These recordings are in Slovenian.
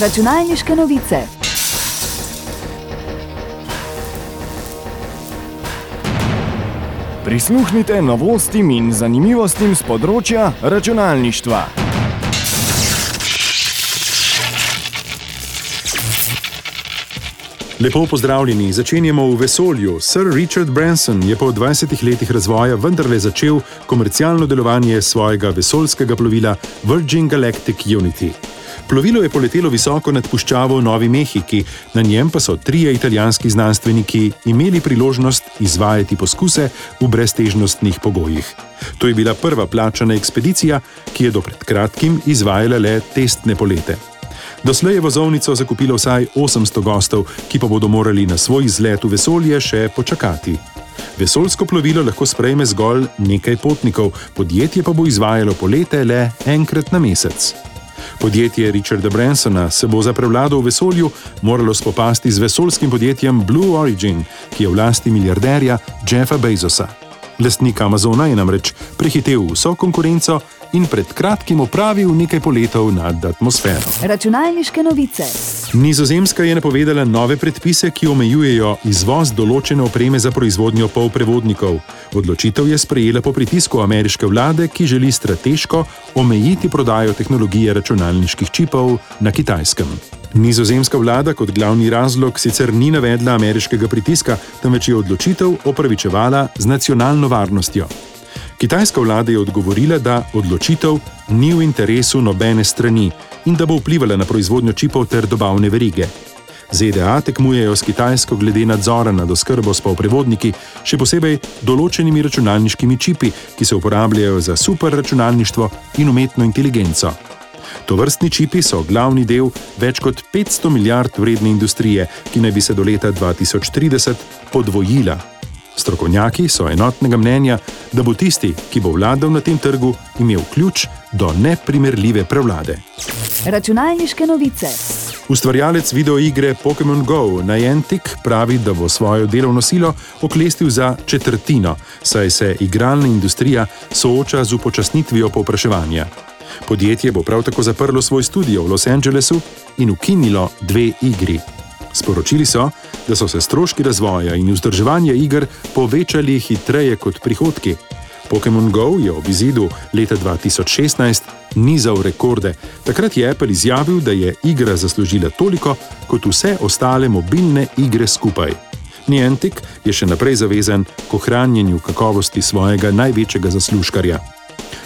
Računalniške novice. Prisluhnite novostim in zanimivostim z področja računalništva. Lepo pozdravljeni, začenjamo v vesolju. Sir Richard Branson je po 20 letih razvoja vendarle začel komercialno delovanje svojega vesoljskega plovila Virgin Galactic Unity. Plovilo je poletelo visoko nad puščavo v Novi Mehiki, na njem pa so trije italijanski znanstveniki imeli priložnost izvajati poskuse v breztežnostnih pogojih. To je bila prva plačana ekspedicija, ki je do pred kratkim izvajala le testne polete. Doslej je vozovnico zakupilo vsaj 800 gostov, ki pa bodo morali na svoj izlet v vesolje še počakati. Vesoljsko plovilo lahko sprejme zgolj nekaj potnikov, podjetje pa bo izvajalo polete le enkrat na mesec. Podjetje Richarda Bransona se bo za prevlado v vesolju moralo spopasti z vesoljskim podjetjem Blue Origin, ki je v lasti milijarderja Jeffa Bezosa. Lastnik Amazona je namreč prehitev vso konkurenco in pred kratkim opravil nekaj poletov nad atmosfero. Računalniške novice. Nizozemska je napovedala nove predpise, ki omejujejo izvoz določene opreme za proizvodnjo polprevodnikov. Odločitev je sprejela po pritisku ameriške vlade, ki želi strateško omejiti prodajo tehnologije računalniških čipov na kitajskem. Nizozemska vlada kot glavni razlog sicer ni navedla ameriškega pritiska, temveč je odločitev opravičevala z nacionalno varnostjo. Kitajska vlada je odgovorila, da odločitev ni v interesu nobene strani in da bo vplivala na proizvodnjo čipov ter dobavne verige. ZDA tekmujejo s Kitajsko glede nadzora nad oskrbo s polprevodniki, še posebej določenimi računalniškimi čipi, ki se uporabljajo za superračunalništvo in umetno inteligenco. To vrstni čipi so glavni del več kot 500 milijard vredne industrije, ki naj bi se do leta 2030 podvojila. Strokovnjaki so enotnega mnenja, da bo tisti, ki bo vladal na tem trgu, imel ključ do neprimerljive prevlade. Računalniške novice. Ustvarjalec videoigre Pokémon Go Niantic pravi, da bo svojo delovno silo oklestil za četrtino, saj se igralna industrija sooča z upočasnitvijo povpraševanja. Podjetje bo prav tako zaprlo svoj studio v Los Angelesu in ukinilo dve igri. Sporočili so, da so se stroški razvoja in vzdrževanja iger povečali hitreje kot prihodki. Pokémon Go je ob izidu leta 2016 nizal rekorde. Takrat je Apple izjavil, da je igra zaslužila toliko kot vse ostale mobilne igre skupaj. Niantic je še naprej zavezan k ohranjanju kakovosti svojega največjega zaslužkarja.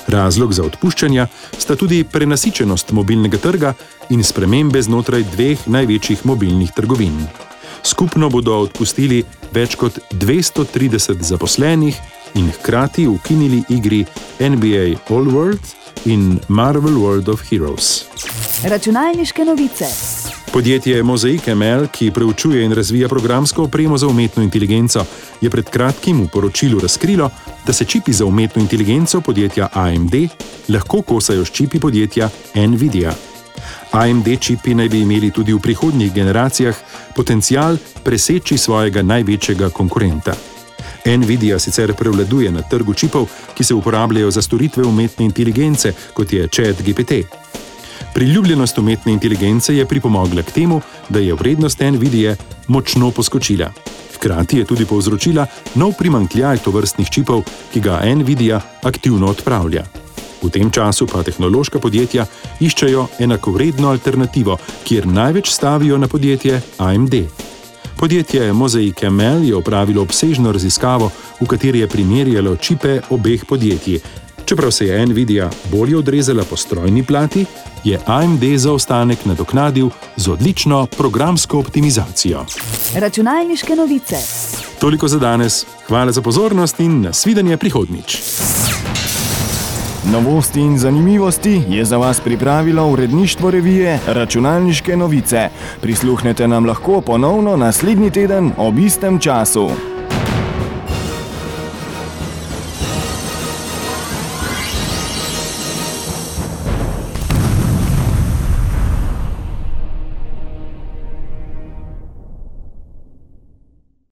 Razlog za odpuščanja sta tudi prenasičenost mobilnega trga in spremembe znotraj dveh največjih mobilnih trgovin. Skupno bodo odpustili več kot 230 zaposlenih in hkrati ukinili igri NBA All World in Marvel World of Heroes. Računalniške novice. Podjetje Mosaic ML, ki preučuje in razvija programsko opremo za umetno inteligenco, je pred kratkim v poročilu razkrilo, da se čipi za umetno inteligenco podjetja AMD lahko kosajo s čipi podjetja Nvidia. AMD čipi naj bi imeli tudi v prihodnjih generacijah potencial preseči svojega največjega konkurenta. Nvidia sicer prevladuje na trgu čipov, ki se uporabljajo za storitve umetne inteligence, kot je ChatGPT. Priljubljenost umetne inteligence je pripomogla k temu, da je vrednost Nvidia močno poskočila. Hkrati je tudi povzročila nov primankljaj tovrstnih čipov, ki ga Nvidia aktivno odpravlja. V tem času pa tehnološka podjetja iščejo enakovredno alternativo, kjer največ stavijo na podjetje AMD. Podjetje Mosaic ML je opravilo obsežno raziskavo, v kateri je primerjalo čipe obeh podjetij. Čeprav se je Nvidia bolje odrezala po strojni plati, je AMD zaostanek nadoknadil z odlično programsko optimizacijo. Računalniške novice. Toliko za danes, hvala za pozornost in nasvidenje prihodnič. Novosti in zanimivosti je za vas pripravilo uredništvo revije Računalniške novice. Prisluhnete nam lahko ponovno naslednji teden ob istem času.